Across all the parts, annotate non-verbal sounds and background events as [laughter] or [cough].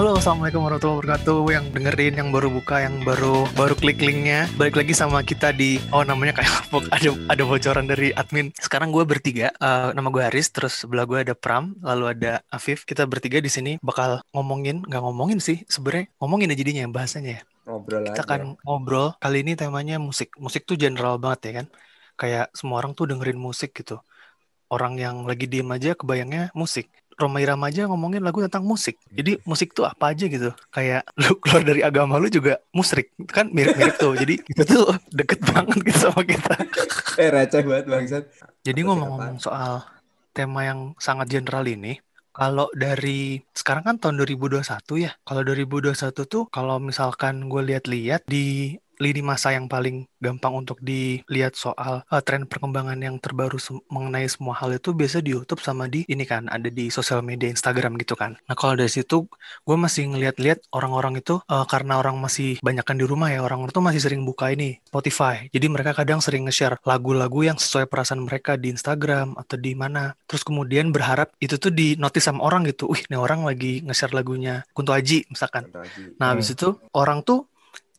Halo, assalamualaikum warahmatullahi wabarakatuh. Yang dengerin, yang baru buka, yang baru baru klik linknya. Balik lagi sama kita di oh namanya kayak [laughs] ada ada bocoran dari admin. Sekarang gue bertiga. Uh, nama gue Haris, terus sebelah gue ada Pram, lalu ada Afif. Kita bertiga di sini bakal ngomongin, nggak ngomongin sih, sebenarnya ngomongin aja jadinya bahasanya. ya. Ngobrol Kita aja. akan ngobrol. Kali ini temanya musik. Musik tuh general banget ya kan. Kayak semua orang tuh dengerin musik gitu. Orang yang lagi diem aja kebayangnya musik. Romai Ramaja ngomongin lagu tentang musik. Jadi musik tuh apa aja gitu. Kayak [laughs] lu keluar dari agama lu juga musrik. Kan mirip-mirip tuh. Jadi [laughs] itu tuh deket banget gitu sama kita. Eh receh banget bangsat. Jadi ngomong-ngomong soal tema yang sangat general ini, kalau dari sekarang kan tahun 2021 ya. Kalau 2021 tuh kalau misalkan gue lihat-lihat di lini masa yang paling gampang untuk dilihat soal uh, tren perkembangan yang terbaru sem- mengenai semua hal itu biasa di YouTube sama di ini kan ada di sosial media Instagram gitu kan. Nah kalau dari situ gue masih ngeliat-liat orang-orang itu uh, karena orang masih banyak kan di rumah ya orang itu masih sering buka ini Spotify. Jadi mereka kadang sering nge-share lagu-lagu yang sesuai perasaan mereka di Instagram atau di mana. Terus kemudian berharap itu tuh di notice sama orang gitu. Wih, ini orang lagi nge-share lagunya Kunto Aji misalkan. Nah, habis itu orang tuh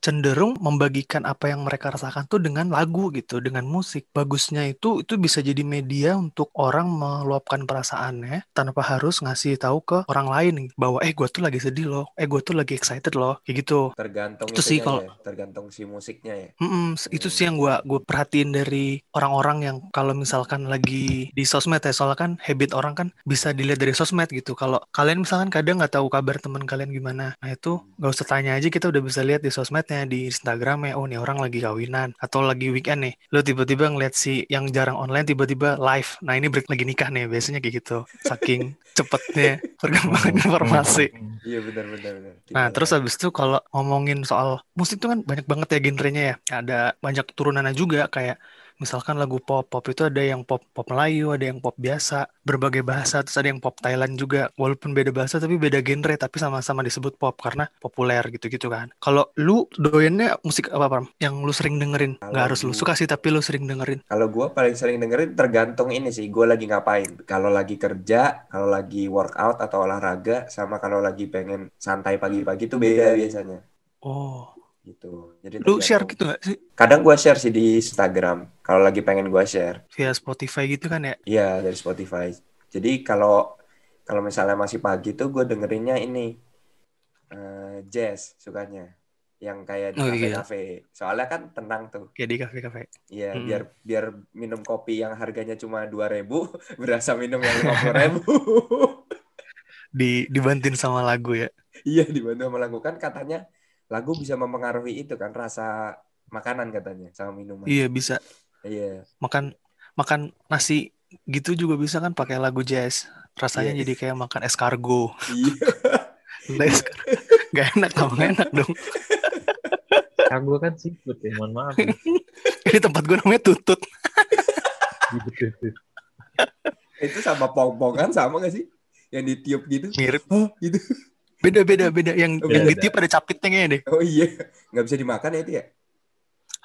cenderung membagikan apa yang mereka rasakan tuh dengan lagu gitu, dengan musik. Bagusnya itu itu bisa jadi media untuk orang meluapkan perasaannya tanpa harus ngasih tahu ke orang lain bahwa eh gue tuh lagi sedih loh, eh gue tuh lagi excited loh, kayak gitu. Tergantung Itu sih kalau- ya, tergantung si musiknya ya. Mm-mm, itu sih yang gua gue perhatiin dari orang-orang yang kalau misalkan lagi di sosmed ya soalnya kan habit orang kan bisa dilihat dari sosmed gitu kalau kalian misalkan kadang nggak tahu kabar teman kalian gimana nah itu nggak usah tanya aja kita udah bisa lihat di sosmednya di Instagram ya oh nih orang lagi kawinan atau lagi weekend nih. Lo tiba-tiba ngeliat si yang jarang online tiba-tiba live. Nah ini break lagi nikah nih biasanya kayak gitu. Saking [laughs] cepetnya perkembangan informasi. Iya benar benar benar. Nah, terus habis itu kalau ngomongin soal musik itu kan banyak banget ya genrenya ya. Ada banyak turunannya juga kayak misalkan lagu pop, pop itu ada yang pop pop Melayu, ada yang pop biasa, berbagai bahasa, terus ada yang pop Thailand juga. Walaupun beda bahasa tapi beda genre tapi sama-sama disebut pop karena populer gitu-gitu kan. Kalau lu doyannya musik apa, Pram? Yang lu sering dengerin? Nggak harus lu gua- suka sih tapi lu sering dengerin. Kalau gue paling sering dengerin tergantung ini sih, gue lagi ngapain. Kalau lagi kerja, kalau lagi workout atau olahraga, sama kalau lagi pengen santai pagi-pagi itu beda biasanya. Oh, Gitu. Jadi lu share gitu nggak sih Kadang gue share sih di Instagram. Kalau lagi pengen gue share. via Spotify gitu kan ya? Iya dari Spotify. Jadi kalau kalau misalnya masih pagi tuh gue dengerinnya ini eh, jazz sukanya, yang kayak di Oh, iya. kafe-kafe. Soalnya kan tenang tuh. Kayak di kafe-kafe. Iya Hmm. biar biar minum kopi yang harganya cuma dua ribu [laughs] berasa minum yang lima puluh ribu. [laughs] Di dibantin sama lagu ya. iya dibantu sama lagu kan katanya lagu bisa mempengaruhi itu kan rasa makanan katanya sama minuman. Iya bisa. Iya. makan makan nasi gitu juga bisa kan pakai lagu jazz rasanya Iya. jadi kayak makan escargot Iya. Nggak enak dong nggak enak dong Kagak kan seafood ya, mohon maaf. ya. [laughs] ini tempat gue namanya tutut itu sama pong-pongan sama gak sih? Yang ditiup gitu? mirip Oh gitu. Beda beda beda yang Oh, yang beda. ditiup ada capitnya kayaknya deh Oh iya, nggak bisa dimakan ya itu ya?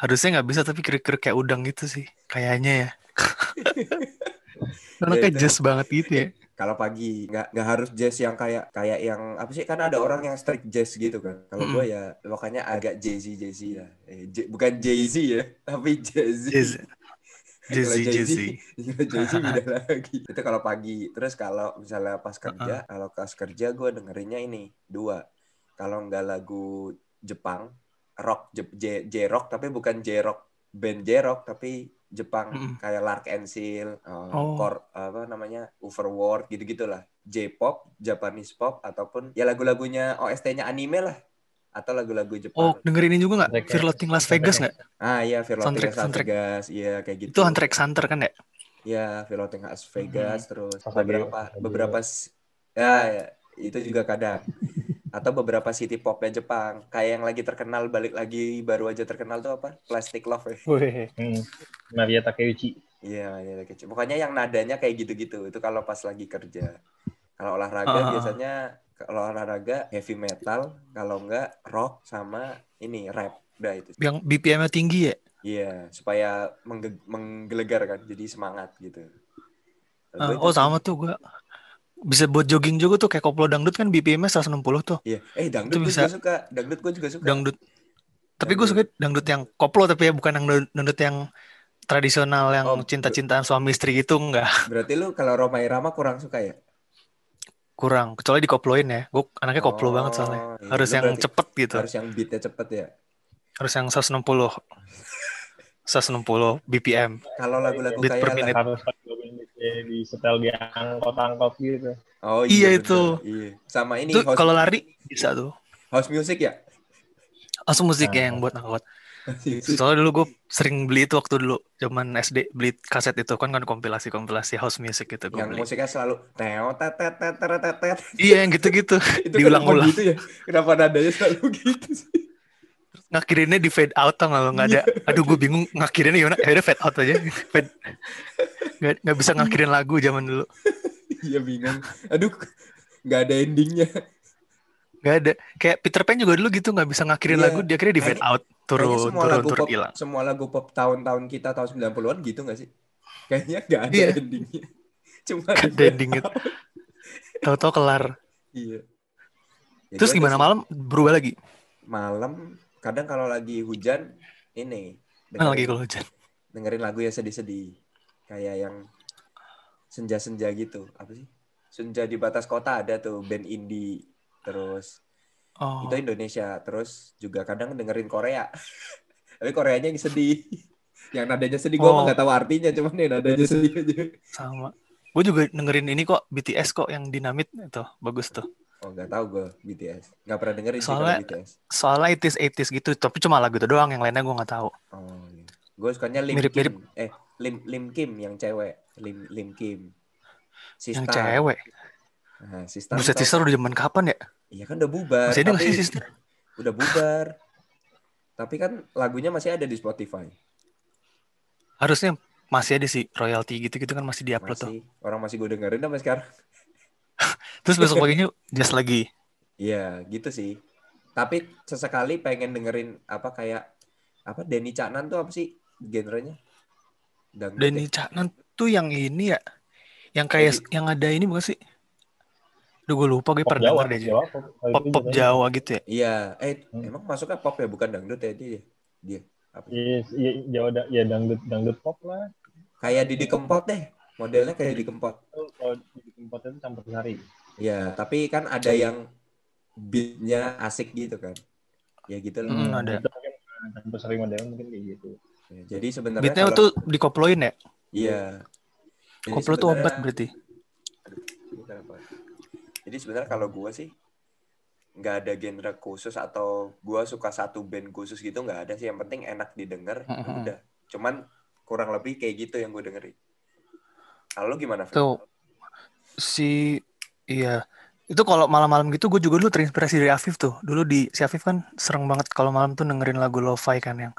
harusnya nggak bisa tapi kira-kira kayak udang gitu sih kayaknya ya [laughs] karena Ya, kayak jazz banget gitu ya Kalau pagi nggak nggak harus jazz yang kayak kayak yang apa sih? Kan ada orang yang strict jazz gitu kan. Kalau Mm-mm. gue ya makanya agak jazzy jazzy lah. Eh, bukan Jay Z ya, [laughs] tapi jazzy. jazz Jazzy Jay-Z, jazzy [laughs] Jay-Z beda [laughs] lagi. Itu kalau pagi. Terus kalau misalnya pas kerja, kalau pas kerja gue dengerinnya ini dua. Kalau nggak lagu Jepang, rock J-rock tapi bukan J-rock band J-rock tapi Jepang Mm-mm. kayak Lark and Seal, uh, Oh. Kor- apa namanya Overworld gitu-gitulah. J-pop, Japanese pop ataupun ya lagu-lagunya OST-nya anime lah atau lagu-lagu oh Jepang. dengerin ini juga nggak Soundtrack- Fear Loathing Las Vegas nggak Ah iya, Fear Loathing Soundtrack- Las. Vegas, iya kayak gitu. itu Hunter x Hunter kan ya Ya, Veloting Las Vegas terus Sasageo, beberapa beberapa ya, ya, itu juga kadang atau beberapa city popnya Jepang kayak yang lagi terkenal balik lagi baru aja terkenal tuh apa Plastic Love ya Wih. Hmm. Maria Takeuchi. iya ya, kecil pokoknya yang nadanya kayak gitu-gitu itu kalau pas lagi kerja kalau olahraga Ah. biasanya kalau olahraga heavy metal kalau enggak rock sama ini rap udah itu yang BPM-nya tinggi ya iya supaya mengge- menggelegar kan jadi semangat gitu Gua oh sama tuh gue bisa buat jogging juga tuh kayak koplo dangdut kan BPM-nya 160 tuh. Iya. Eh dangdut gue bisa- juga suka. Dangdut gue juga suka. Dangdut. Tapi gue suka dangdut yang koplo tapi ya bukan yang dangdut, dangdut yang tradisional yang Oh, cinta-cintaan suami istri gitu enggak Berarti lu kalau Roma Irama kurang suka ya? Kurang kecuali dikoploin ya. Gue anaknya koplo Oh, banget soalnya. iya. Harus yang berarti cepet gitu. Harus yang beatnya cepet ya. Harus yang 160 160 BPM. Kalau lagu-lagu Beat per kayak minute. harus di, di setel di angkot-angkot gitu. Oh Iya, bener. itu. Iya. Sama ini house, kalau lari bisa tuh. house music ya? Langsung musik Nah. ya yang buat angkot. Soalnya dulu gue sering beli itu waktu dulu zaman SD beli kaset itu kan kan kompilasi kompilasi house music gitu gue yang beli. musiknya selalu teo tet tet tet tet tet, tet. Iya yang gitu-gitu [laughs] Itu diulang-ulang. kenapa gitu ya? Kenapa nadanya selalu gitu sih? Ngakhirinnya di fade out tau lo nggak ada. Aduh gue bingung ngakhirinnya gimana? Ya udah fade out aja. Fade. Nggak, nggak bisa ngakhirin lagu zaman dulu. Iya bingung. Aduh, nggak ada endingnya. Nggak ada. Kayak Peter Pan juga dulu gitu nggak bisa ngakhirin Iya. lagu dia akhirnya di fade Kayaknya- out turun semua turun lagu turun pop, hilang. semua lagu pop tahun-tahun kita tahun 90-an gitu nggak sih? Kayaknya nggak ada Iya. endingnya. [laughs] Cuma di ada endingnya. Tahu-tahu kelar. Iya. Ya, Terus gimana sih. malam berubah lagi? Malam kadang kalau lagi hujan ini Mana lagi dengerin- kalau hujan? dengerin lagu yang sedih-sedih kayak yang senja-senja gitu apa sih senja di batas kota ada tuh band indie terus Oh. itu Indonesia terus juga kadang dengerin Korea [laughs] tapi Koreanya yang sedih [laughs] yang nadanya sedih gue Oh. nggak tahu artinya cuman yang nadanya sedih aja sama. Gue juga dengerin ini kok BTS kok yang dinamit itu bagus tuh. oh nggak tahu gue BTS nggak pernah dengerin Soalnya- BTS Soalnya 80s 80s gitu, tapi cuma lagu itu doang, yang lainnya gue nggak tahu. oh iya. gue sukanya Lim Mirip-mirip. Kim eh Lim Lim Kim yang cewek Lim Lim Kim Sista Yang cewek. nah, Sista Buset sister udah zaman kapan ya? Iya kan udah bubar. Masih ada tapi sih sister? Udah bubar. tapi kan lagunya masih ada di Spotify. Harusnya masih ada sih royalty gitu-gitu kan masih diupload tuh. Masih orang masih gue dengerin sampai sekarang. [laughs] Terus besok paginya just lagi. Iya, gitu sih. Tapi sesekali pengen dengerin apa kayak apa Denny Caknan tuh apa sih genrenya? Dangdut Denny ya? Caknan tuh yang ini ya, yang kayak Jadi- yang ada ini bukan sih? Duh gue lupa gue Pop pernah Jawa, denger deh. Jawa, pop, Pop pop Jawa gitu ya. Iya, eh Hmm. emang masuknya pop ya bukan dangdut ya dia. Dia apa? Iya, iya, Jawa da- ya dangdut dangdut pop lah. Kayak Didi Kempot deh. Modelnya kayak Didi Kempot. Kalau di tempat itu campur sari. Iya, tapi kan ada yang beatnya asik gitu kan. Ya gitu loh. Hmm, ada. Campur sari model mungkin kayak gitu. Ya, jadi sebenarnya Beatnya kalau- tuh dikoploin ya. Iya. Koplo tuh obat berarti. Ini kenapa? Jadi sebenarnya kalau gue sih nggak ada genre khusus atau gue suka satu band khusus gitu nggak ada sih. Yang penting enak didengar, ya Mm-mm. udah. Cuman kurang lebih kayak gitu yang gue dengerin. Kalau gimana? Fred? Tuh si iya itu kalau malam-malam gitu gue juga dulu terinspirasi dari Afif tuh dulu di si Afif kan serem banget kalau malam tuh dengerin lagu lo-fi kan yang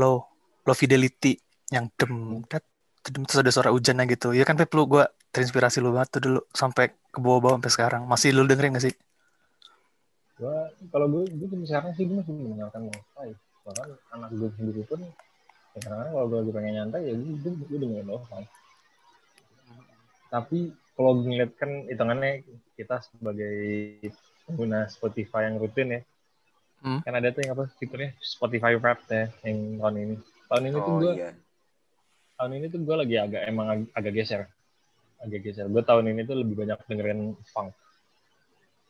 low low fidelity yang dem dat dem terus ada suara hujannya gitu ya kan Pep lu gue terinspirasi lu banget tuh dulu sampai ke bawah-bawah sampai sekarang masih lu dengerin gak sih Gua kalau gue gue sampai sekarang sih gue masih mendengarkan lo-fi. Bahkan anak gue sendiri pun ya kadang-kadang kalau gue lagi pengen nyantai ya gue, gue, gue dengerin lo-fi. Tapi kalau gue ngeliat kan hitungannya kita sebagai pengguna Spotify yang rutin ya, Hmm. kan ada tuh yang apa fiturnya Spotify Wrapped ya yang tahun ini. Tahun ini tuh Oh gue iya. tahun ini tuh gue lagi agak emang ag- agak geser, agak geser. Gue tahun ini tuh lebih banyak dengerin funk,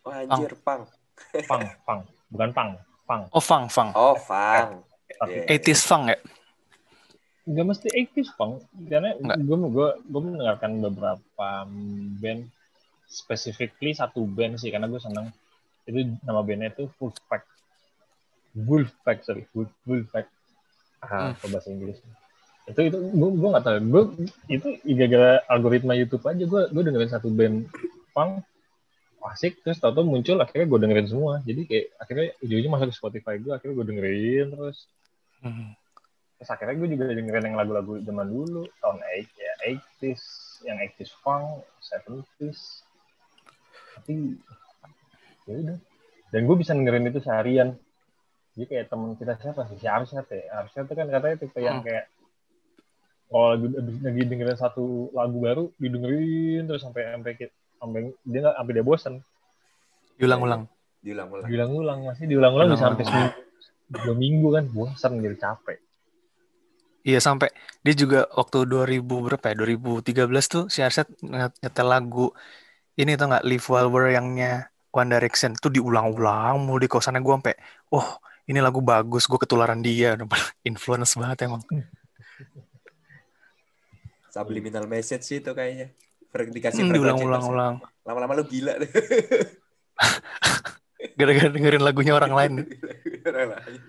Oh anjir, pang. funk, funk, bukan punk, funk. oh fang fang Oh, fang. Tapi Iya. 80s fang ya? Nggak mesti 80s pang karena gue gue gue mendengarkan beberapa band specifically satu band sih karena gue seneng. Itu nama bandnya itu Wolfpack. Wolfpack sorry. Wolf Wolfpack. Ah Hmm. bahasa Inggris itu itu gue gue nggak tahu gue itu gara-gara algoritma YouTube aja gue gue dengerin satu band punk asik terus tau-tau muncul akhirnya gue dengerin semua jadi kayak akhirnya ujung-ujung masuk ke Spotify gue akhirnya gue dengerin terus Hmm. Terus akhirnya gue juga dengerin yang lagu-lagu zaman dulu, tahun 8, ya 80s, yang 80s funk, 70s. Tapi, ya udah. Dan gue bisa dengerin itu seharian. Jadi kayak temen kita siapa sih? Si Arsyad ya. Arsyad itu kan katanya tipe yang Hmm. kayak kalau lagi, abis lagi dengerin satu lagu baru, didengerin terus sampai sampai sampai dia nggak sampai dia bosan Diulang-ulang. Diulang-ulang. diulang-ulang masih diulang-ulang bisa sampai seminggu dua minggu kan bosan gitu capek. Iya sampai dia juga waktu 2000 berapa ya? 2013 tuh si Arset nyetel lagu ini tuh nggak? Live While We're Young-nya One Direction. Tuh diulang-ulang mulu di kosannya. Gue sampai oh ini lagu bagus gue ketularan dia. [laughs] Influence banget emang Subliminal message sih itu kayaknya. Dikasih Hmm, diulang-ulang-ulang. Lama-lama lu gila deh. [laughs] gara-gara dengerin lagunya orang lain [laughs] Orang lain.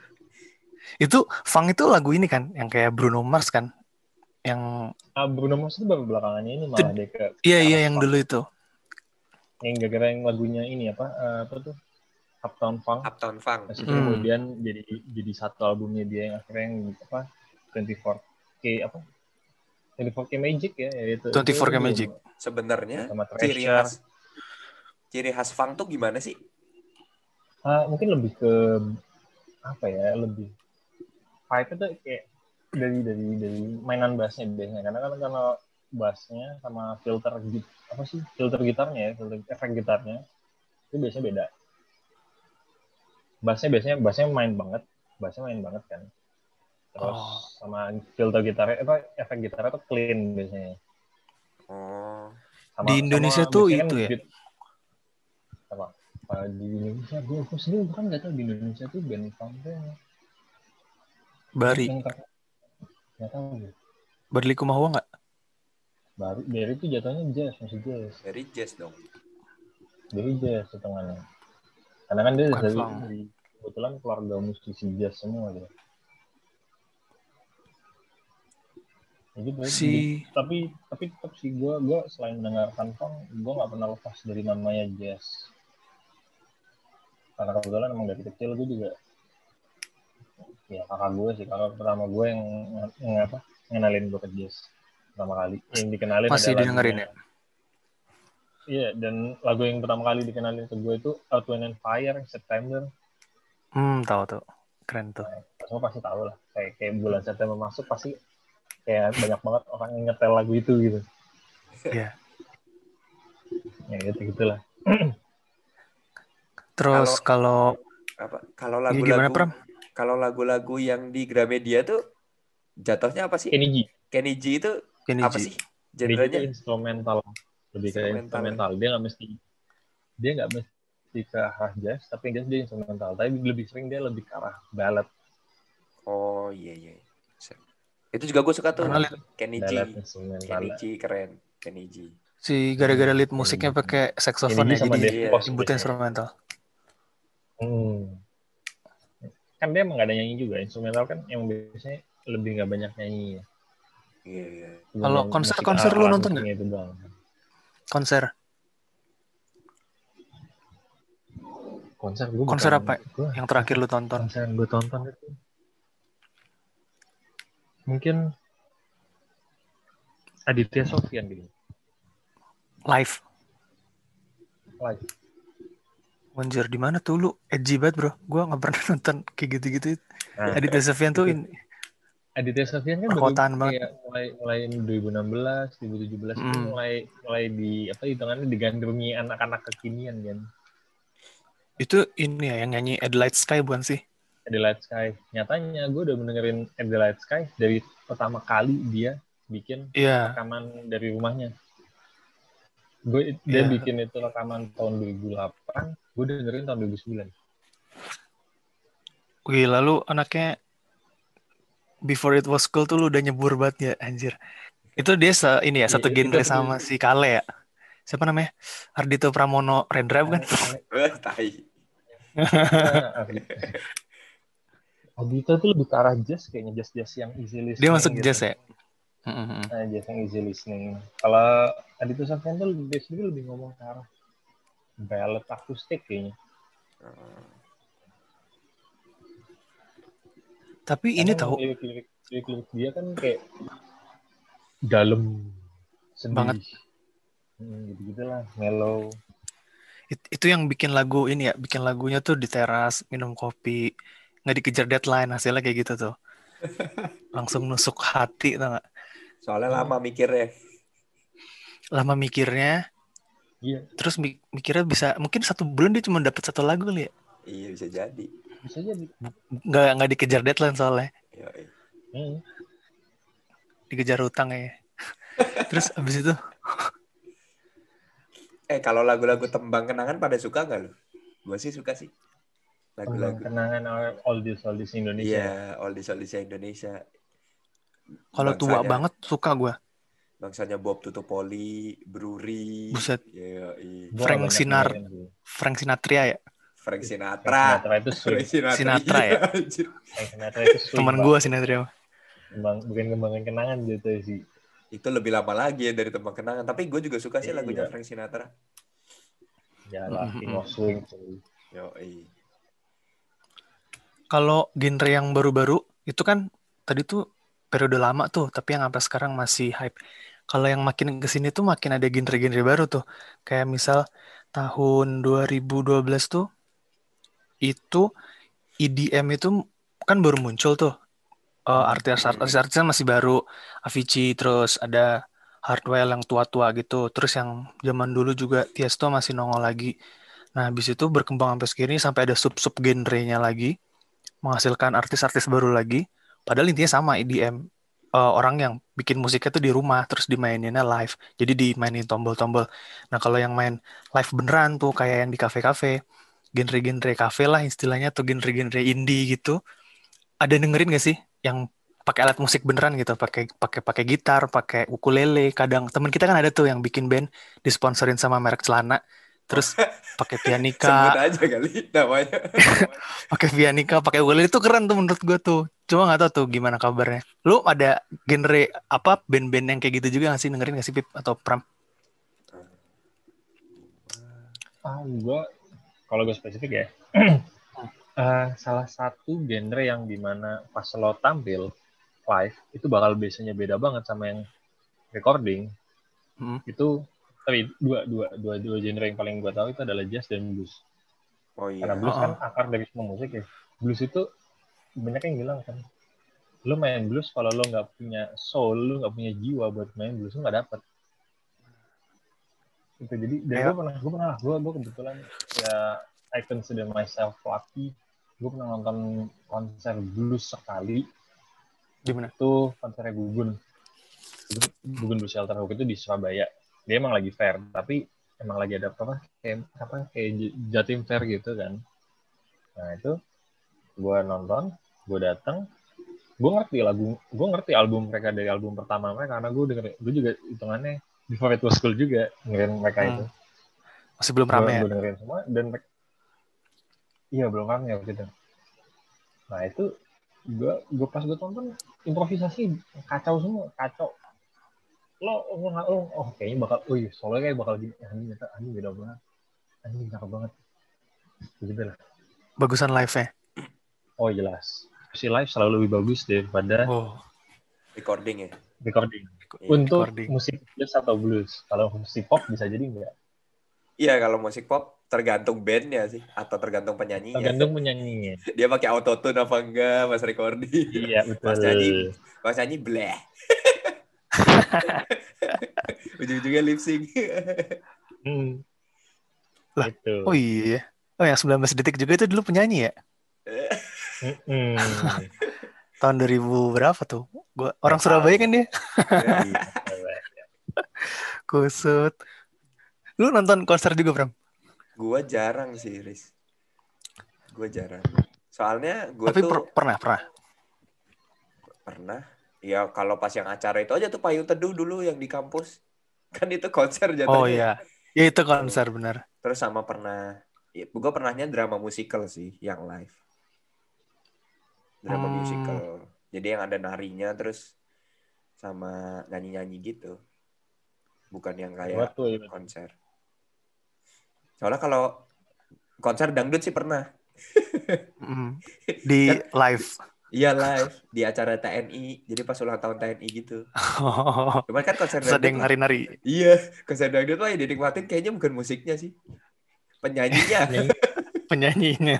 itu Fang itu lagu ini kan yang kayak Bruno Mars kan yang ah Bruno Mars itu baru belakangannya ini malah dia ke iya iya yang dulu itu yang gara-gara yang lagunya ini apa eh, apa tuh Uptown Funk Uptown Funk. Terus Hmm. kemudian jadi jadi satu albumnya dia yang akhirnya yang apa 24K apa 24K Magic ya yaitu 24K itu Magic. Sebenarnya sama ciri khas ciri khas funk tuh gimana sih? Ah, mungkin lebih ke apa ya lebih vibe itu kayak dari dari dari mainan bassnya biasanya. Karena kan kalau bassnya sama filter git apa sih filter gitarnya ya filter efek gitarnya itu biasanya beda. Bassnya biasanya bassnya main banget bassnya main banget kan terus Oh. sama filter gitarnya apa efek gitarnya tuh clean biasanya. Oh, sama, Di Indonesia tuh biasanya kan itu ya? beat- apa Uh, di Indonesia gue gue sendiri bukan nggak tahu di Indonesia tuh band punk tuh Bari nggak tahu gue Barli Kumawa nggak? Baru dari itu jatuhnya jazz masih jazz. Dari jazz dong. dari jazz setengahnya karena kan dia dari kebetulan keluarga musisi jazz semua dia Ya si tapi tapi tetap sih gue gue selain mendengarkan punk gue nggak pernah lepas dari namanya jazz. Karena kebetulan emang dari kecil gue juga ya kakak gue sih. Kakak pertama gue yang, yang apa ngenalin gue ke jazz pertama kali. Yang dikenalin Masih ada didengerin lagunya- iya dan lagu yang pertama kali dikenalin ke gue itu Wind and Fire September. Hmm tahu tuh. Keren tuh. Semua pasti tahu lah. Kayak kayak bulan September masuk pasti kayak banyak banget orang yang nyetel lagu itu gitu Iya. ya gitu gitulah [clears throat] terus kalau Apa? Kalau lagu-lagu kalau lagu-lagu yang di Gramedia tuh jatuhnya apa sih? Kenny G Kenny G itu Kenny apa G. sih? Genrenya? instrumental lebih Instrumental, instrumental dia nggak mesti dia nggak mesti ke arah jazz tapi jazz dia instrumental tapi lebih sering dia lebih ke arah ballad Oh iya iya. Itu juga gue suka tuh. Kenny G keren. Kenny G. si gara-gara lead musiknya pakai saxophone ya jadi biasanya. instrumental hmm. kan dia emang nggak ada nyanyi juga instrumental kan yang biasanya lebih nggak banyak nyanyi ya. Iya iya. Kalau main- konser- musik konser lu nonton doang. konser konser gue Konser apa? Yang terakhir lu tonton konser yang gue tonton itu mungkin Aditya Sofyan gitu. Live. Live. Anjir di mana tuh lu? Edgy banget bro. Gue nggak pernah [laughs] nonton kayak gitu-gitu. Nah, Aditya Sofyan tuh in- Aditya Sofyan kan Perkotaan baru banget. kayak mulai mulai 2016 2017 itu Mm. mulai mulai di apa hitungannya digandrungi anak-anak kekinian kan itu ini ya yang nyanyi Adelaide Sky bukan sih Adelaide Sky nyatanya gue udah mendengarin Adelaide Sky dari pertama kali dia bikin iya rekaman dari rumahnya gue dia Iya. bikin itu rekaman tahun 2008 gue dengerin tahun 2009 Wih, lalu anaknya Before It Was Cool tuh lu udah nyebur banget ya, anjir. Itu dia se, ini ya, Iya, satu itu genre sama si Kale ya. Siapa namanya? Ardito Pramono Rendra kan? Eh, [laughs] tai. [laughs] Adita tuh lebih ke arah jazz kayaknya jazz jazz yang easy listening Dia masuk gitu. jazz ya? Mm-mm. Nah, jazz yang easy listening kalau Adita Sofyan tuh sendiri lebih ngomong ke arah ballad akustik kayaknya Tapi ini Karena tahu lirik-lirik dia kan kayak dalam sedih Banget. hmm, gitu gitulah mellow it- itu yang bikin lagu ini ya, bikin lagunya tuh di teras, minum kopi, nggak dikejar deadline hasilnya kayak gitu tuh. [laughs] Langsung nusuk hati tau nggak? Soalnya lama mikirnya. Lama mikirnya, Iya, Terus mi- mikirnya bisa mungkin satu bulan dia cuma dapat satu lagu kali ya. Iya bisa jadi. bisa jadi. Nggak nggak dikejar deadline soalnya. Yoi. Hmm. Dikejar utang ya. [laughs] Terus abis itu Eh kalau lagu-lagu tembang kenangan pada suka nggak lu? Gue sih suka sih. Lagu-lagu. kenangan oldies oldies Indonesia. Iya, oldies oldies Indonesia. kalau tua banget suka gue. Bangsanya Bob Tutupoli, Bruri. Buset. Iya, iya. Gua Frank Sinar. Frank Sinatria ya. Frank Frank Sinatra. Sinatra itu sweet. Frank Sinatra, Sinatra ya? Anjir. Frank Sinatra itu sweet. Gue Sinatria. Kembang, bukan kembangan kenangan gitu sih. Itu lebih lama lagi ya dari tembang kenangan. Tapi gue juga suka sih Iya. lagunya Frank Sinatra. Ya lah. King of Swing. tuh. Yoi. Kalau genre yang baru-baru itu kan tadi tuh periode lama tuh, tapi yang sampai sekarang masih hype. Kalau yang makin ke sini tuh makin ada genre-genre baru tuh. Kayak misal tahun 2012 tuh itu EDM itu kan baru muncul tuh. Eh, artis-artis masih baru, Avicii, terus ada Hardwell yang tua-tua gitu. Terus yang zaman dulu juga Tiesto masih nongol lagi. Nah, habis itu berkembang sampai segini sampai ada sub-sub genrenya lagi menghasilkan artis-artis baru lagi. Padahal intinya sama EDM. Eh, orang yang bikin musiknya tuh di rumah, terus dimaininnya live. Jadi dimainin tombol-tombol. Nah kalau yang main live beneran tuh kayak yang di kafe-kafe, genre-genre kafe lah istilahnya tuh genre-genre indie gitu. Ada dengerin gak sih yang pakai alat musik beneran gitu, pakai pakai pakai gitar, pakai ukulele. Kadang temen kita kan ada tuh yang bikin band disponsorin sama merek celana, terus pakai [laughs] pianika, Sebut aja kali namanya. [laughs] pakai pianika, pakai ukulele itu keren tuh menurut gue tuh. Cuma nggak tahu tuh gimana kabarnya. Lu ada genre apa band-band yang kayak gitu juga nggak sih dengerin nggak sih Pip atau Pram? Ah, gue kalau gue spesifik ya, [clears throat] eh, salah satu genre yang di mana pas lo tampil live itu bakal biasanya beda banget sama yang recording. Hmm. Itu tapi dua dua dua dua genre yang paling gue tahu itu adalah jazz dan blues. Oh iya. Karena blues Oh, kan akar dari semua musik ya. Blues itu banyak yang bilang kan, lo main blues kalau lo nggak punya soul, lo nggak punya jiwa buat main blues, lo nggak dapet. Itu jadi, dan gue pernah, gue pernah, gue gue kebetulan ya I consider myself lucky. Gue pernah nonton konser blues sekali. Gimana? Itu konsernya Gugun. Gugun, Gugun Blues Shelter Hook itu di Surabaya. Dia emang lagi fair, tapi emang lagi ada apa kayak apa kayak Jatim Fair gitu kan. Nah itu gue nonton, gue datang, gue ngerti lagu, gue ngerti album mereka dari album pertama mereka karena gue denger, gue juga hitungannya before it was cool juga dengerin mereka Hmm. itu. Masih belum rame ya? Gue dengerin semua dan iya belum rame waktu itu. Nah itu gue gue pas gue tonton improvisasi kacau semua kacau lo lo lo oh kayaknya bakal oh iya soalnya kayak bakal gini anjing ternyata anjing beda banget anjing cakep banget begitu lah Bagusan live-nya. oh jelas si live selalu lebih bagus daripada Oh, Recording ya. recording Iya. untuk recording. musik jazz atau blues kalau musik pop bisa jadi enggak Iya kalau musik pop tergantung bandnya sih atau tergantung penyanyinya. tergantung penyanyinya Dia pakai autotune apa enggak pas recording. iya betul Pas nyanyi, pas nyanyi bleh. [laughs] Ujung-ujungnya lip sync. hmm. Lah, itu oh iya. Oh yang 19 detik juga itu dulu penyanyi ya? Mm-mm. [laughs] Tahun 2000 berapa tuh? Gua orang Surabaya kan dia. Iya. [laughs] Kusut. Lu nonton konser juga, Pram? gua jarang sih, Riz. Gua jarang. Soalnya gua Tapi tuh per- pernah, pernah. pernah. Ya kalau pas yang acara itu aja tuh payung teduh dulu yang di kampus. [laughs] Kan itu konser jatuhnya. Oh iya. Ya itu konser benar. Terus sama pernah, ya, gue pernahnya drama musical sih, yang live. Drama Hmm. musical. Jadi yang ada narinya terus sama nyanyi-nyanyi gitu. Bukan yang kayak Buat tuh, iya. konser. Soalnya kalau konser dangdut sih pernah. Mm. Di [laughs] live. Iya live di acara TNI. Jadi pas ulang tahun TNI gitu. [laughs] Cuman kan konser dangdut lah- nari-nari. Iya, konser dangdut mah yang dinikmatin kayaknya bukan musiknya sih. Penyanyinya. penyanyinya.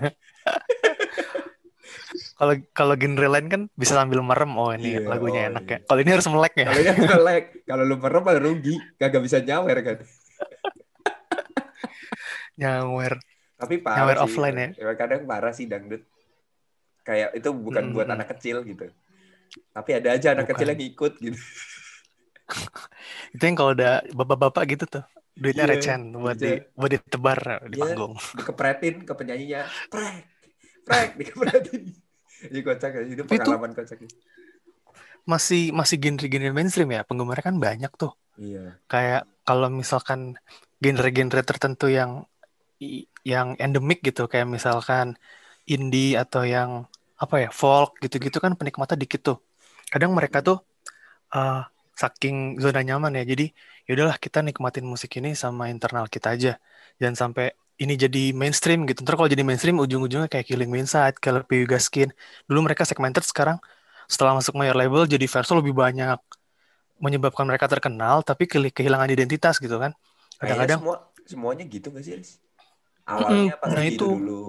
Kalau kalau genre lain kan bisa sambil merem. Oh ini Iya, lagunya oh, enak iya. ya. Kalau ini harus melek ya. Kalau yang melek, kalau lu merem malah rugi, kagak bisa nyawer kan. nyawer Tapi parah Nyawer sih. offline ya? Kadang parah sih dangdut. Kayak itu bukan Mm, buat mm, anak kecil gitu. Tapi ada aja anak Bukan. kecil yang ikut gitu. [laughs] itu yang kalau udah bapak-bapak gitu tuh duitnya Iya, recen buat di buat ditebar di Iya. panggung Dikepretin ke penyanyinya. Prek. Prek [laughs] dikepretin. Ini kocak ya. Itu Tapi itu- pengalaman kocak. ya. masih masih genre-genre mainstream ya penggemarnya kan banyak tuh Iya. kayak kalau misalkan genre-genre tertentu yang yang endemik gitu kayak misalkan indie atau yang apa ya folk gitu-gitu kan penikmatnya dikit tuh kadang mereka tuh eh, saking zona nyaman ya jadi yaudahlah kita nikmatin musik ini sama internal kita aja jangan sampai ini jadi mainstream gitu ntar kalau jadi mainstream ujung-ujungnya kayak Killing Me Inside, Killer P. Gaskin dulu mereka segmented sekarang setelah masuk major label jadi verso lebih banyak menyebabkan mereka terkenal tapi kehil- kehilangan identitas gitu kan kadang-kadang semua semuanya gitu gak sih? Awalnya pasti nah gitu itu. dulu.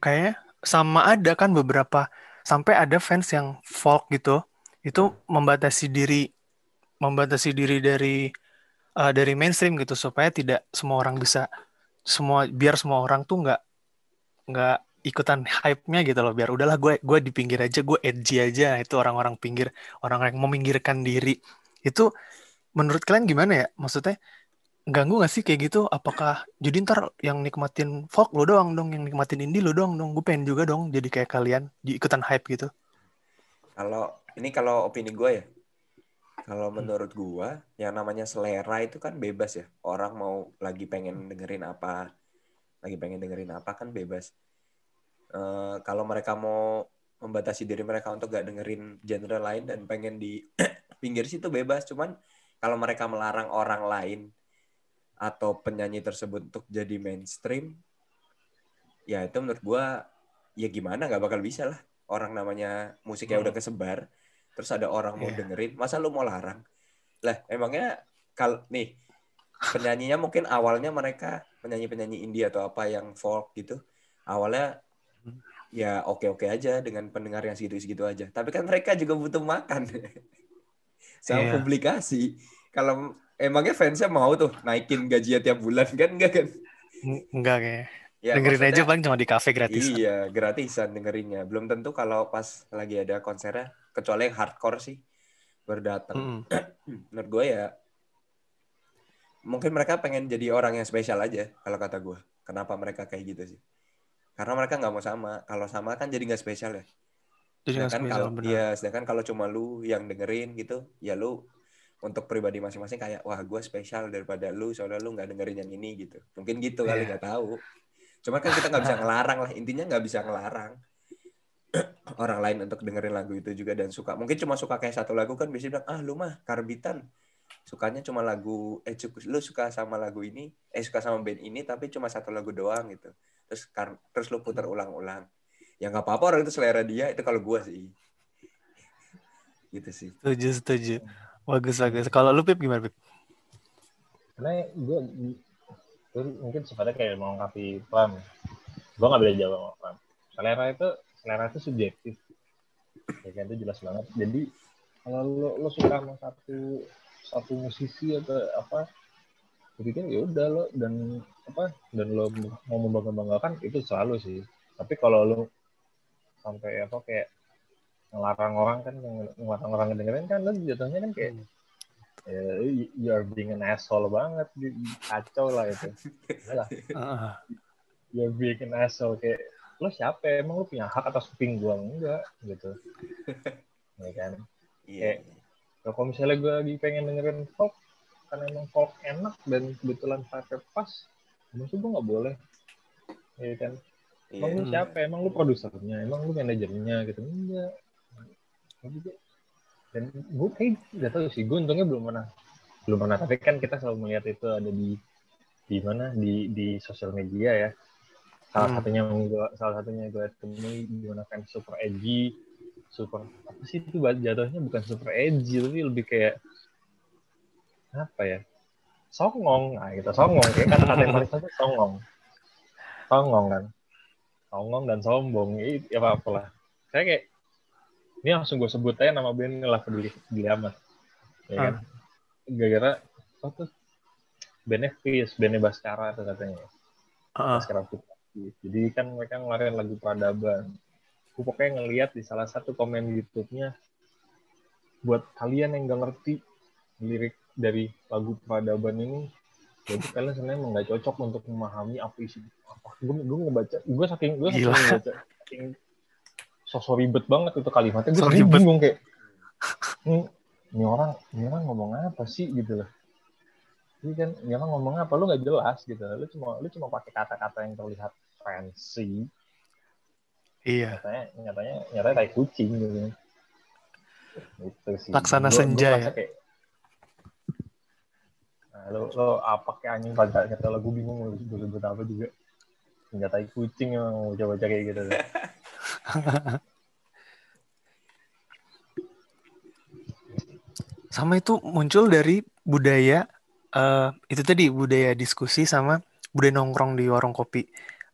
kayaknya sama ada kan beberapa sampai ada fans yang folk gitu itu membatasi diri membatasi diri dari eh, dari mainstream gitu supaya tidak semua orang bisa semua biar semua orang tuh nggak nggak ikutan hype-nya gitu loh biar udahlah gue gue di pinggir aja gue edgy aja itu orang-orang pinggir orang yang meminggirkan diri. Itu menurut kalian gimana ya? Maksudnya ganggu gak sih kayak gitu apakah jadi ntar yang nikmatin folk lo doang dong yang nikmatin indie lo doang dong gue pengen juga dong jadi kayak kalian di ikutan hype gitu Kalau ini kalau opini gue ya. Kalau Hmm. menurut gue, yang namanya selera itu kan bebas ya. Orang mau lagi pengen dengerin apa, lagi pengen dengerin apa kan bebas. Eh, kalau mereka mau membatasi diri mereka untuk gak dengerin genre lain dan pengen di [clears throat] pinggir situ bebas. Cuman kalau mereka melarang orang lain atau penyanyi tersebut untuk jadi mainstream, ya itu menurut gue ya gimana nggak bakal bisa lah. Orang namanya musiknya Hmm. udah kesebar, terus ada orang mau Iya. dengerin, masa lu mau larang? Lah emangnya kal nih penyanyinya mungkin awalnya mereka penyanyi-penyanyi indie atau apa yang folk gitu, awalnya ya oke-oke aja dengan pendengar yang segitu-segitu aja. Tapi kan mereka juga butuh makan [laughs] sama Iya. publikasi. Kalau emangnya fansnya mau tuh naikin gajinya tiap bulan kan enggak kan? Enggak kayaknya Ya, dengerin aja paling cuma di cafe gratis Iya, gratisan dengerinnya. Belum tentu kalau pas lagi ada konsernya, kecuali yang hardcore sih baru datang. Mm-mm. [clears throat] Menurut gue ya, mungkin mereka pengen jadi orang yang spesial aja kalau kata gue. Kenapa mereka kayak gitu sih? Karena mereka nggak mau sama. Kalau sama kan jadi nggak spesial ya. jadi Sedangkan kalau ya, sedangkan kalau cuma lu yang dengerin gitu, ya lu untuk pribadi masing-masing kayak wah gue spesial daripada lu soalnya lu nggak dengerin yang ini gitu. Mungkin gitu kali Iya. nggak tahu. Cuma kan kita nggak bisa [laughs] ngelarang lah. Intinya nggak bisa ngelarang [clears throat] orang lain untuk dengerin lagu itu juga dan suka. Mungkin cuma suka kayak satu lagu kan biasanya bilang ah lu mah karbitan sukanya cuma lagu eh cukup lu suka sama lagu ini eh suka sama band ini tapi cuma satu lagu doang gitu terus kar- terus lu putar ulang-ulang ya nggak apa-apa orang itu selera dia itu kalau gua sih [laughs] gitu sih setuju setuju bagus bagus. Kalau lu pip gimana pip? Karena gue mungkin sifatnya kayak melengkapi Pram gue nggak beda jawab sama Pram selera itu selera itu subjektif. Ya kan itu jelas banget. Jadi kalau lo, lo suka sama satu satu musisi atau apa gue pikir ya udah lo dan apa dan lo mau membangga banggakan itu selalu sih. Tapi kalau lo sampai apa kayak ngelarang orang kan ngelarang orang dengerin kan lo jatuhnya kan kayak ya, you are being an asshole banget kacau lah itu. Heeh. you're being an asshole kayak lo siapa? Emang lo punya hak atas kuping gua? Enggak gitu. [laughs] Ya kan? Iya. Ya, kalau misalnya gue lagi pengen dengerin folk karena emang folk enak dan kebetulan vibe pas maksud gue nggak boleh. Ya kan? Iya emang lu Hmm. siapa? Emang lu produsernya? Emang lu manajernya? Gitu. Enggak. Dan gue kayak gak tahu sih gue untungnya belum pernah belum pernah. Tapi kan kita selalu melihat itu ada di di mana? Di di sosial media ya. Salah Hmm. satunya gua, salah satunya gue temui di mana kan super edgy super apa sih itu jatuhnya bukan super edgy tapi lebih kayak apa ya? Songong. Nah gitu. Songong. Kayak kata-kata yang paling satu songong. Songong kan. Songong dan sombong. Ya ya apa apalah saya kayak ini langsung gue sebut aja nama band lah peduli peduli amat ya kan gara-gara apa tuh bandnya Fizz, bandnya Baskara tuh katanya. Heeh. Baskara Putih. Jadi kan mereka ngeluarin lagu peradaban. Aku pokoknya ngeliat di salah satu komen YouTube-nya buat kalian yang gak ngerti lirik dari lagu peradaban ini jadi kalian sebenarnya nggak cocok untuk memahami apa isi apa gue gue ngebaca gue saking gue saking Gila. ngebaca saking sosok ribet banget itu kalimatnya. Gue So bingung kayak ini, [laughs] ini orang ini orang ngomong apa sih? Gitu loh. Ini kan ini orang ngomong apa? Lu nggak jelas gitu lu cuma lu cuma pakai kata-kata yang terlihat fancy. Iya. nyatanya nyatanya nyatanya kayak kucing gitu. Gitu sih. Laksana Gua- gua senja merasa ya? kayak, nah, lo lo apa kayak anjing pada kata lagu bingung lo gue sebut apa juga. Senjatai kucing yang mau baca-baca kayak gitu [laughs] [laughs] Sama itu muncul dari budaya eh itu tadi budaya diskusi sama budaya nongkrong di warung kopi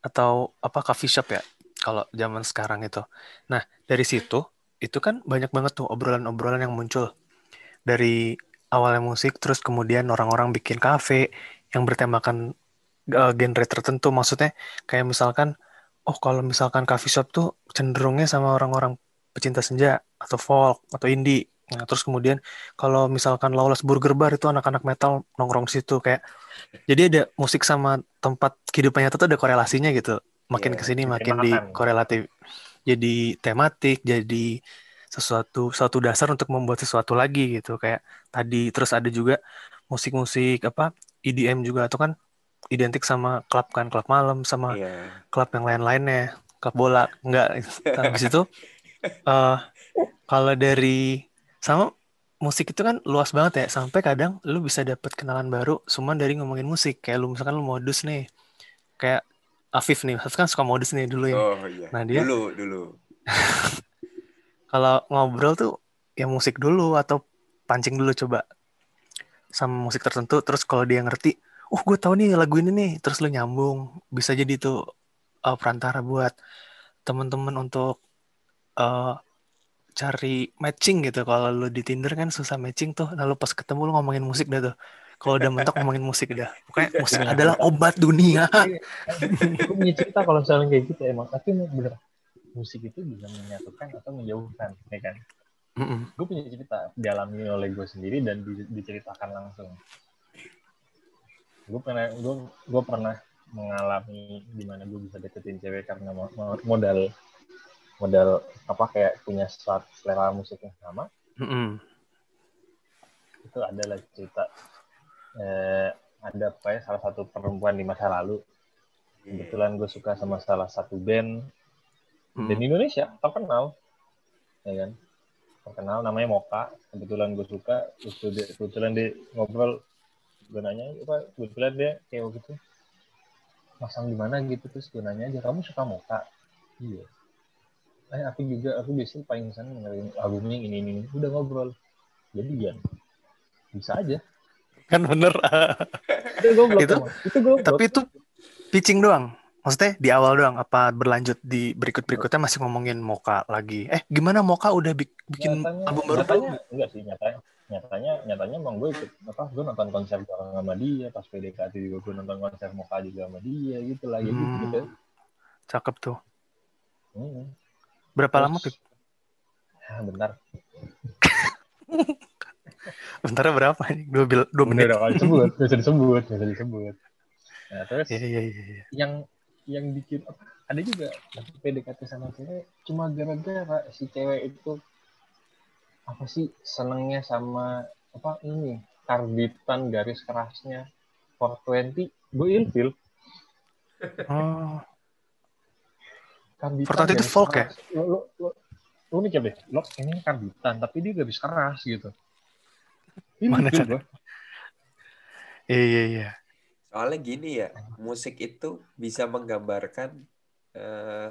atau apa coffee shop ya kalau zaman sekarang itu. Nah, dari situ itu kan banyak banget tuh obrolan-obrolan yang muncul dari awalnya musik terus kemudian orang-orang bikin kafe yang bertemakan eh, genre tertentu maksudnya kayak misalkan oh kalau misalkan coffee shop tuh cenderungnya sama orang-orang pecinta senja atau folk atau indie Nah, terus kemudian kalau misalkan Lawless Burger Bar itu anak-anak metal nongkrong di situ kayak jadi ada musik sama tempat kehidupan nyata tuh ada korelasinya gitu. Makin Iya, ke sini makin makan. dikorelatif. Jadi tematik, jadi sesuatu suatu dasar untuk membuat sesuatu lagi gitu kayak tadi terus ada juga musik-musik apa EDM juga atau kan identik sama klub kan klub malam sama Iya. klub yang lain-lainnya klub bola. Enggak. Habis itu [laughs] eh kalau dari sama musik itu kan luas banget ya. Sampai kadang lu bisa dapet kenalan baru cuma dari ngomongin musik. Kayak lu misalkan lu modus nih kayak Afif nih. Afif kan suka modus nih dulu ya. Oh iya. Nah, dia- Dulu, dulu. [laughs] kalau ngobrol tuh ya musik dulu atau pancing dulu coba. Sama musik tertentu terus kalau dia ngerti oh gue tahu nih lagu ini nih. Terus lu nyambung. Bisa jadi tuh uh, perantara buat temen-temen untuk uh, cari matching gitu. Kalau lu di Tinder kan susah matching tuh. Lalu pas ketemu lu ngomongin musik dah tuh. Kalau udah mentok ngomongin musik dah. Pokoknya musik Iya. adalah obat dunia. Gue punya cerita kalau misalnya kayak gitu emang tapi emang bener. Musik itu bisa menyatukan atau menjauhkan ya kan? Mm-mm. gue punya cerita dialami oleh gue sendiri dan di- diceritakan langsung gue pernah gue gue pernah mengalami di mana gue bisa deketin cewek karena mo- mo- modal modal apa kayak punya suatu selera musik yang sama Mm-mm. itu adalah cerita eh, ada kayak salah satu perempuan di masa lalu kebetulan gue suka sama salah satu band Mm. dan di Indonesia terkenal ya kan terkenal namanya Moka kebetulan gue suka terus dia, kebetulan dia ngobrol gue nanya apa kebetulan dia kayak gitu pasang di mana gitu terus gue nanya aja kamu suka Moka iya eh aku juga aku biasanya paling seneng dengerin albumnya ini ini, ini. udah ngobrol jadi ya bisa aja kan bener [laughs] itu gue Itu- itu gue Tapi itu pitching doang. Maksudnya di awal doang apa berlanjut di berikut-berikutnya masih ngomongin Moka lagi. Eh, gimana Moka udah bik- bikin nyatanya, album baru nyatanya belum? enggak sih nyatanya nyatanya nyatanya emang gue ikut apa gue nonton konser bareng sama dia pas PDKT juga gue nonton konser Moka juga sama dia gitu lah gitu Hmm. gitu Cakep tuh. hmm. Berapa Terus- lama, Pip? Ah, bentar [laughs] Bentarnya berapa? Dua, bil- dua menit. udah disebut usah disebut usah disebut nah terus Iya, iya, iya. iya. yang yang bikin ada juga PDKT sama cewek cuma gara-gara si cewek itu apa sih senengnya sama apa ini karbitan garis kerasnya 420 gue ilfil Oh, karbitan 420 itu folk ya? keras. lo lo lo lo mikir deh lo ini karbitan tapi dia garis keras gitu Mana ilfil cara- gue iya, iya, iya. Soalnya gini ya, musik itu bisa menggambarkan eh,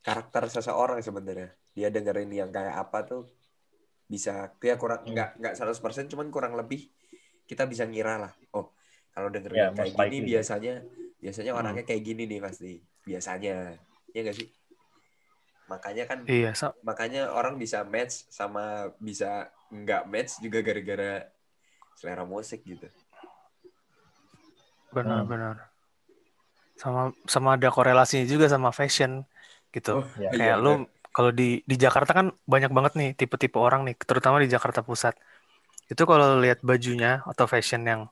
karakter seseorang sebenarnya. Dia dengerin yang kayak apa tuh bisa dia kurang Hmm. nggak nggak 100% cuman kurang lebih kita bisa ngira lah. Oh, kalau dengerin Ya, yang kayak gini likely. Hmm. biasanya biasanya orangnya kayak gini nih pasti. Biasanya. Ya nggak sih? Makanya kan Iya, so- makanya orang bisa match sama bisa nggak match juga gara-gara selera musik gitu. Benar-benar. Hmm. Sama sama ada korelasinya juga sama fashion gitu. Oh, ya. Kayak iya, lu kalau di di Jakarta kan banyak banget nih tipe-tipe orang nih, terutama di Jakarta Pusat. Itu kalau lihat bajunya atau fashion yang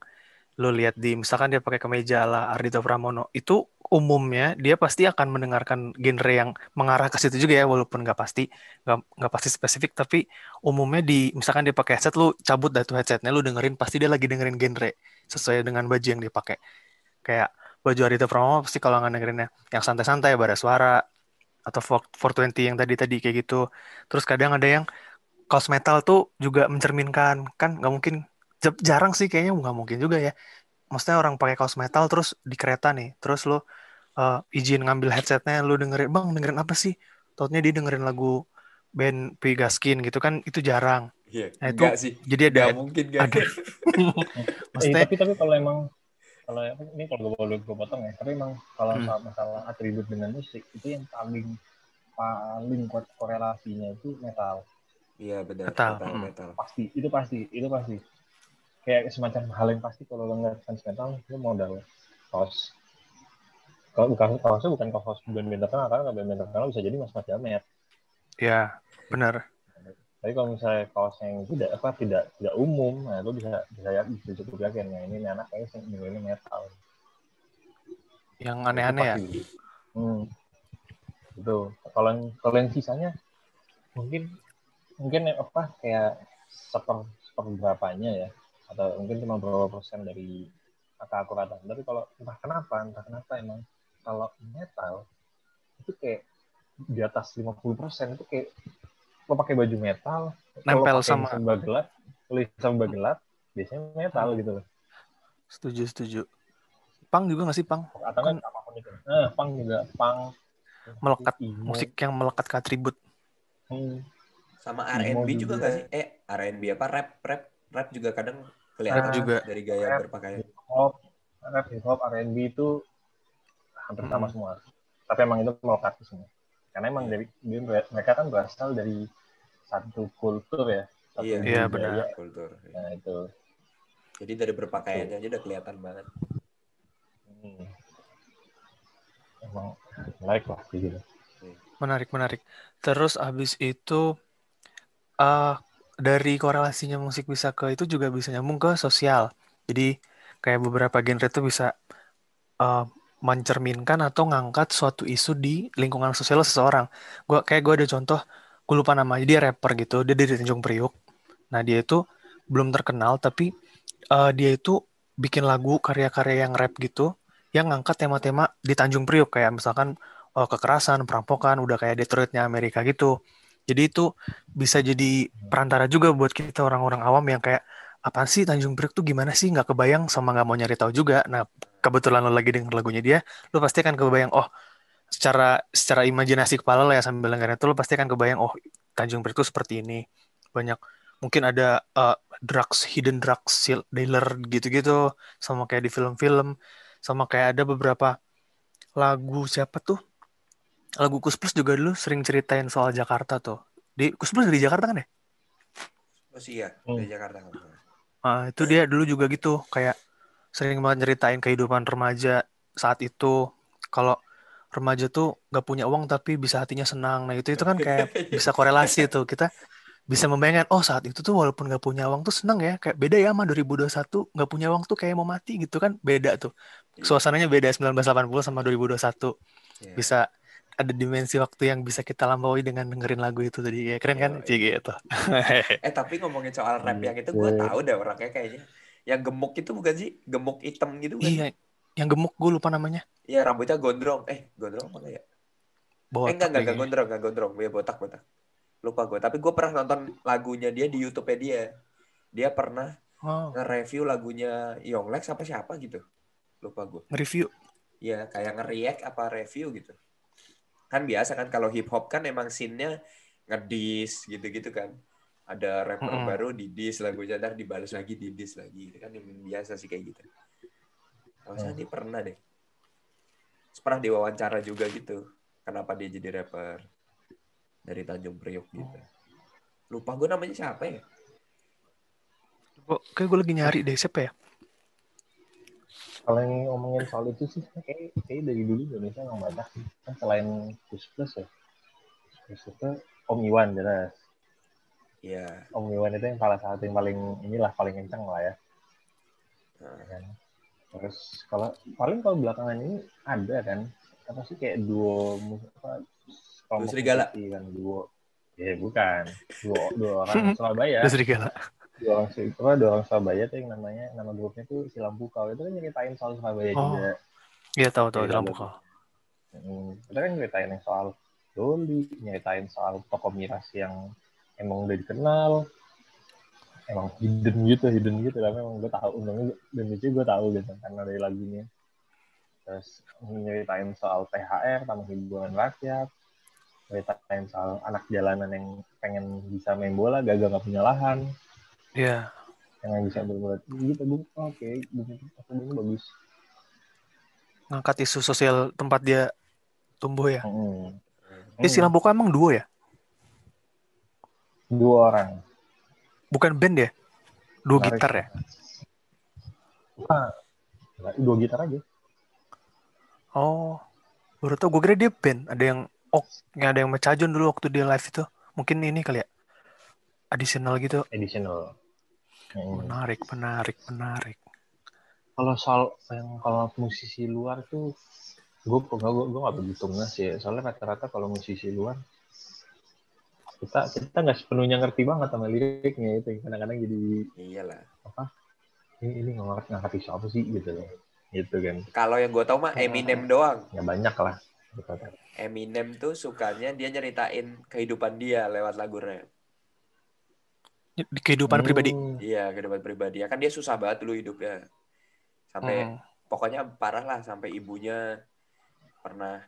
lu lihat di misalkan dia pakai kemeja ala Ardito Pramono, itu umumnya dia pasti akan mendengarkan genre yang mengarah ke situ juga ya walaupun nggak pasti nggak pasti spesifik tapi umumnya di misalkan dia pakai headset lu cabut dah headsetnya lu dengerin pasti dia lagi dengerin genre sesuai dengan baju yang dia pakai kayak baju Ardito Pramono pasti kalau nggak dengerinnya yang santai-santai bara suara atau 420 yang tadi tadi kayak gitu. Terus kadang ada yang kaos metal tuh juga mencerminkan. Kan nggak mungkin jarang sih kayaknya nggak mungkin juga ya. Maksudnya orang pakai kaos metal terus di kereta nih terus lo uh, izin ngambil headsetnya lo dengerin bang dengerin apa sih? Tautnya dia dengerin lagu band Pigaskin gitu kan itu jarang. Iya, nah, itu sih. jadi ada gak mungkin gak ada. [laughs] maksudnya, eh, tapi tapi kalau emang kalau ini kalau gue boleh gue potong ya tapi emang kalau hmm. masalah atribut dengan musik itu yang paling paling kuat korelasinya itu metal. Iya benar. Metal. metal, hmm. metal. Pasti itu pasti itu pasti. Kayak semacam hal yang pasti kalau lo ngeliat fans metal lo modal kaos. Kalau bukan kaosnya bukan kaos band band terkenal karena band band terkenal bisa jadi mas mas jamet. Ya benar tapi kalau misalnya kaos yang tidak apa tidak tidak umum nah lo bisa bisa ya bisa cukup yakin. Ya ini anak kayaknya ini metal. Yang aneh-aneh ya? Hmm. itu. Kalau kalau yang sisanya mungkin mungkin apa kayak seper seperberapanya ya. Atau mungkin cuma beberapa persen dari angka akuratan. Tapi kalau entah kenapa entah kenapa emang kalau metal itu kayak di atas 50 persen itu kayak lo pakai baju metal nempel sama samba gelap tulis samba gelap biasanya metal gitu loh setuju setuju pang juga gak sih pang atau kan apa pun itu eh, pang juga pang melekat musik yang melekat ke atribut hmm. sama R&B juga, juga gak sih eh R&B apa rap rap rap juga kadang kelihatan juga. dari gaya rap, berpakaian. Hip hop, rap, hip hop, R&B itu hampir hmm. sama semua. Tapi emang itu melekat semua. Karena emang dari mereka kan berasal dari satu kultur ya. Satu iya, iya benar. Kultur. Nah itu. Jadi dari berpakaiannya aja udah kelihatan banget. Hmm. Emang menarik lah gitu. Menarik, menarik. Terus abis itu uh, dari korelasinya musik bisa ke itu juga bisa nyambung ke sosial. Jadi kayak beberapa genre itu bisa uh, mencerminkan atau ngangkat suatu isu di lingkungan sosial seseorang. Gua kayak gue ada contoh, gue lupa namanya dia rapper gitu, dia dari Tanjung Priuk. Nah dia itu belum terkenal tapi uh, dia itu bikin lagu karya-karya yang rap gitu, yang ngangkat tema-tema di Tanjung Priuk kayak misalkan uh, kekerasan, perampokan, udah kayak Detroitnya Amerika gitu. Jadi itu bisa jadi perantara juga buat kita orang-orang awam yang kayak apa sih Tanjung Priok tuh gimana sih nggak kebayang sama nggak mau nyari tahu juga. Nah kebetulan lo lagi denger lagunya dia, lo pasti akan kebayang oh secara secara imajinasi kepala lo ya sambil dengerin itu lo pasti akan kebayang oh Tanjung Priok tuh seperti ini banyak mungkin ada uh, drugs hidden drugs dealer gitu-gitu sama kayak di film-film sama kayak ada beberapa lagu siapa tuh lagu Kus Plus juga dulu sering ceritain soal Jakarta tuh. Di Kus Plus dari Jakarta kan ya? Oh iya, hmm. dari Jakarta. Uh, itu dia dulu juga gitu, kayak sering banget ceritain kehidupan remaja saat itu. Kalau remaja tuh gak punya uang tapi bisa hatinya senang. Nah itu itu kan kayak [laughs] bisa korelasi tuh. Kita bisa membayangkan oh saat itu tuh walaupun gak punya uang tuh senang ya. Kayak beda ya sama 2021 gak punya uang tuh kayak mau mati gitu kan beda tuh. Iya. suasananya beda 1980 sama 2021 yeah. bisa ada dimensi waktu yang bisa kita lampaui dengan dengerin lagu itu tadi. Ya keren kan? Oh, iya. gitu. [laughs] Eh tapi ngomongin soal rap yang itu gue tahu deh orangnya kayaknya. Yang gemuk itu bukan sih? Gemuk hitam gitu kan iya yang gemuk gue lupa namanya. Iya rambutnya gondrong. Eh gondrong mana ya? Botak eh enggak enggak, enggak gondrong enggak gondrong. Ya botak botak. Lupa gue tapi gue pernah nonton lagunya dia di YouTube dia. Dia pernah oh. nge-review lagunya Yonglex apa siapa gitu. Lupa gue nge-review? Ya kayak nge-react apa review gitu. Kan biasa kan kalau hip hop kan emang scene-nya ngedis gitu-gitu kan. Ada rapper mm -hmm. baru di dis lagu ntar dibalas lagi di dis lagi. Itu kan yang biasa sih kayak gitu kalau saya ini pernah deh. Pernah diwawancara juga gitu. Kenapa dia jadi rapper? Dari Tanjung Priok gitu. Lupa gue namanya siapa ya? Kayak gue lagi nyari deh siapa ya? Kalau yang ngomongin soal itu sih kayak, kayak dari dulu Indonesia nggak banyak kan selain Plus Plus ya. Plus itu Om Iwan jelas. Iya. Om Iwan itu yang salah satu yang paling inilah paling kencang lah ya. Nah, kan. Terus kalau paling kalau belakangan ini ada kan apa sih kayak duo mus- apa kelompok serigala. kan duo ya bukan duo dua orang [laughs] Surabaya Udah serigala. dua orang apa, dua orang Surabaya tuh yang namanya nama grupnya tuh Silam Bukau itu kan nyeritain soal Surabaya Oh. juga Iya tahu tahu Iya, dalam iya. buka. Hmm, kita kan nyeritain yang soal Doli, nyeritain soal tokoh miras yang emang udah dikenal, emang hidden gitu, hidden gitu, tapi emang gue tahu, untungnya dan itu gue tahu gitu karena dari lagunya. Terus nyeritain soal THR, tamu hiburan rakyat, nyeritain soal anak jalanan yang pengen bisa main bola, gagal nggak punya lahan, Iya. yang nggak bisa berbuat gitu, gue oke, okay, ini bagus. Ngangkat isu sosial tempat dia tumbuh ya. Hmm. Eh Silam Buka emang duo ya? Dua orang. Bukan band ya? Dua Menarik. gitar ya? Ah, dua gitar aja. Oh. Baru tau gue kira dia band. Ada yang ok, ada yang mecajun dulu waktu dia live itu. Mungkin ini kali ya. Additional gitu. additional. Hmm. Menarik, menarik, menarik. Kalau soal yang kalau musisi luar tuh gue gue gue nggak begitu nggak sih. Soalnya rata-rata kalau musisi luar kita kita nggak sepenuhnya ngerti banget sama liriknya itu kadang-kadang jadi iyalah. ini ini nggak ngerti siapa sih gitu loh gitu kan Kalau yang gue tau mah Eminem doang. ya banyak lah gitu. Eminem tuh sukanya dia nyeritain kehidupan dia lewat lagu rap. Di kehidupan pribadi. Hmm, Iya, kehidupan pribadi. Kan dia susah banget dulu hidupnya. Sampai Hmm. pokoknya parah lah sampai ibunya pernah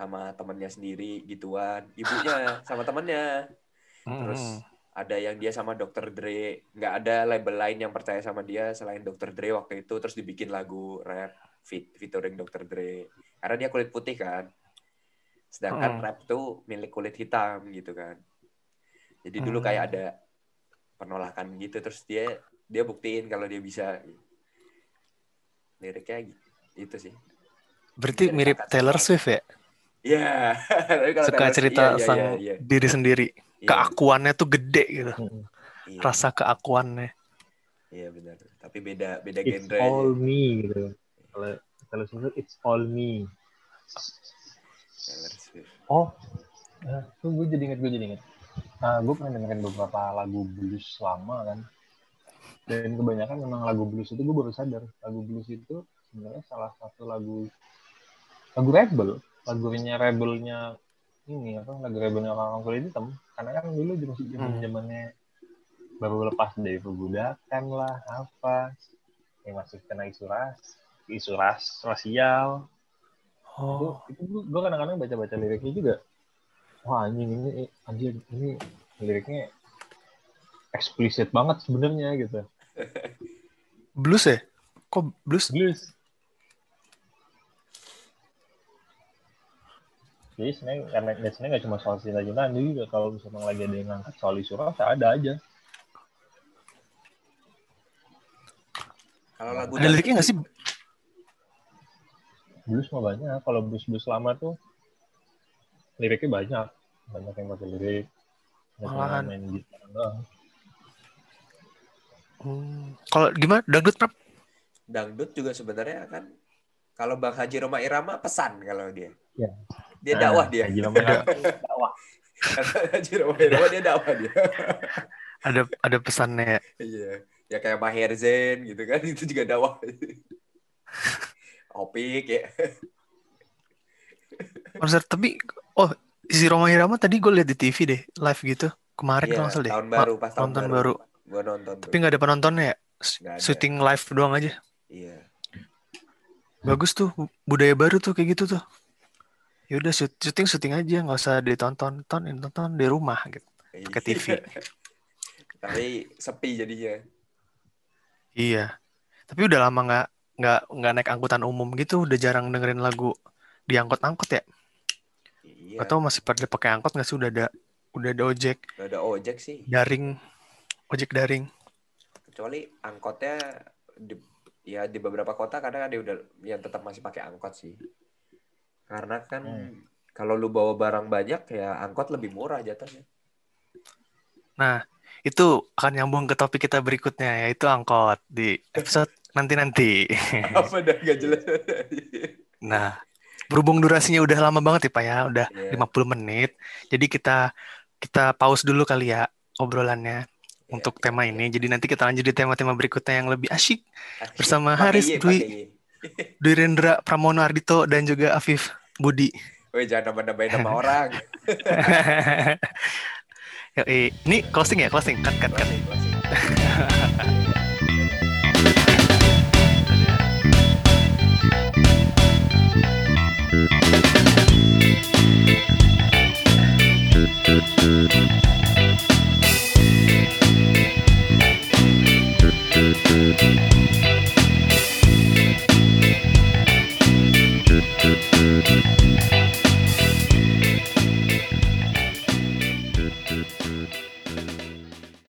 sama temennya sendiri gituan. Ibunya [laughs] sama temennya. Terus Hmm. ada yang dia sama Dr. Dre. Nggak ada label lain yang percaya sama dia selain Dr. Dre waktu itu. Terus dibikin lagu rap fit featuring Dr. Dre. Karena dia kulit putih kan. Sedangkan Hmm. rap tuh milik kulit hitam gitu kan. Jadi dulu Hmm. kayak ada penolakan gitu. Terus dia dia buktiin kalau dia bisa. Liriknya gitu, itu sih. Berarti Dari mirip Taylor. Swift ya? Iya. [laughs] Kalau Suka Taylor- cerita iya, iya, sang iya, iya. diri sendiri. Iya, Keakuannya tuh gede gitu. iya. Rasa keakuannya. Iya benar. Tapi beda beda It's genre. all aja. me gitu. Kalau kalau Swift it's all me. Oh, nah, tuh gue jadi inget, gue jadi inget. Nah, gue pernah dengerin beberapa lagu blues lama kan. Dan kebanyakan memang lagu blues itu gue baru sadar. Lagu blues itu sebenarnya salah satu lagu lagu rebel. Lagunya rebelnya ini apa lagu rebelnya orang kulit hitam. Karena kan dulu masih zaman zamannya baru lepas dari perbudakan lah apa yang masih kena isu ras isu ras rasial Oh. itu, itu gue kadang-kadang baca-baca liriknya juga wah anjing ini anjing ini liriknya eksplisit banget sebenarnya gitu [laughs] Blues ya? Kok blues? blues jadi sebenarnya karena ya sebenarnya nggak cuma soal cinta-cintaan juga kalau misalnya lagi ada yang ngangkat soal isu ras ya ada aja Kalau lagu Ada liriknya nggak sih? blues mah banyak kalau blues blues lama tuh liriknya banyak banyak yang pakai lirik Malahan. main gitar doang Hmm. Kalau gimana? Dangdut rap? dangdut juga sebenarnya kan kalau Bang Haji Roma Irama pesan kalau dia. Iya. [laughs] Dia dakwah dia. Haji tuh dakwah Haji Roma Irama dia dakwah dia. [laughs] Ada ada pesannya. ya? Iya. Ya kayak Maher Zain gitu kan [laughs] itu juga dakwah. Opik ya. Konser tapi oh si Roma Irama tadi gue liat di TV deh live gitu kemarin Iya, kalau nggak salah deh. tahun baru pas tahun nonton baru. baru. Gua nonton Tapi nggak ada penontonnya ya. Ada. Syuting live doang aja. Iya. Bagus tuh budaya baru tuh kayak gitu tuh. Ya udah syuting syuting aja nggak usah ditonton tonton tonton di rumah gitu. Pakai TV. [laughs] Tapi sepi jadinya. Iya. Tapi udah lama nggak nggak nggak naik angkutan umum gitu. Udah jarang dengerin lagu di angkot-angkot ya. Iya. Atau masih pada pakai angkot nggak sih? Udah ada udah ada ojek Udah ada ojek sih. daring ojek daring. Kecuali angkotnya di, ya di beberapa kota kadang ada udah yang tetap masih pakai angkot sih. Karena kan Hmm. kalau lu bawa barang banyak ya angkot lebih murah jatuhnya. Nah, itu akan nyambung ke topik kita berikutnya, yaitu angkot di episode [laughs] nanti-nanti. Apa dah gak jelas. [laughs] Nah, berhubung durasinya udah lama banget ya Pak ya, udah Iya. 50 menit. Jadi kita kita pause dulu kali ya obrolannya Iya, untuk tema ini. Jadi nanti kita lanjut di tema-tema berikutnya yang lebih asyik Asyik. bersama Haris Dwi. Dwi Rendra Pramono Ardito dan juga Afif Budi. Woi jangan nambah-nambahin nama orang. [laughs] Ini closing ya, closing. Cut, cut, cut. Closing, closing. [laughs]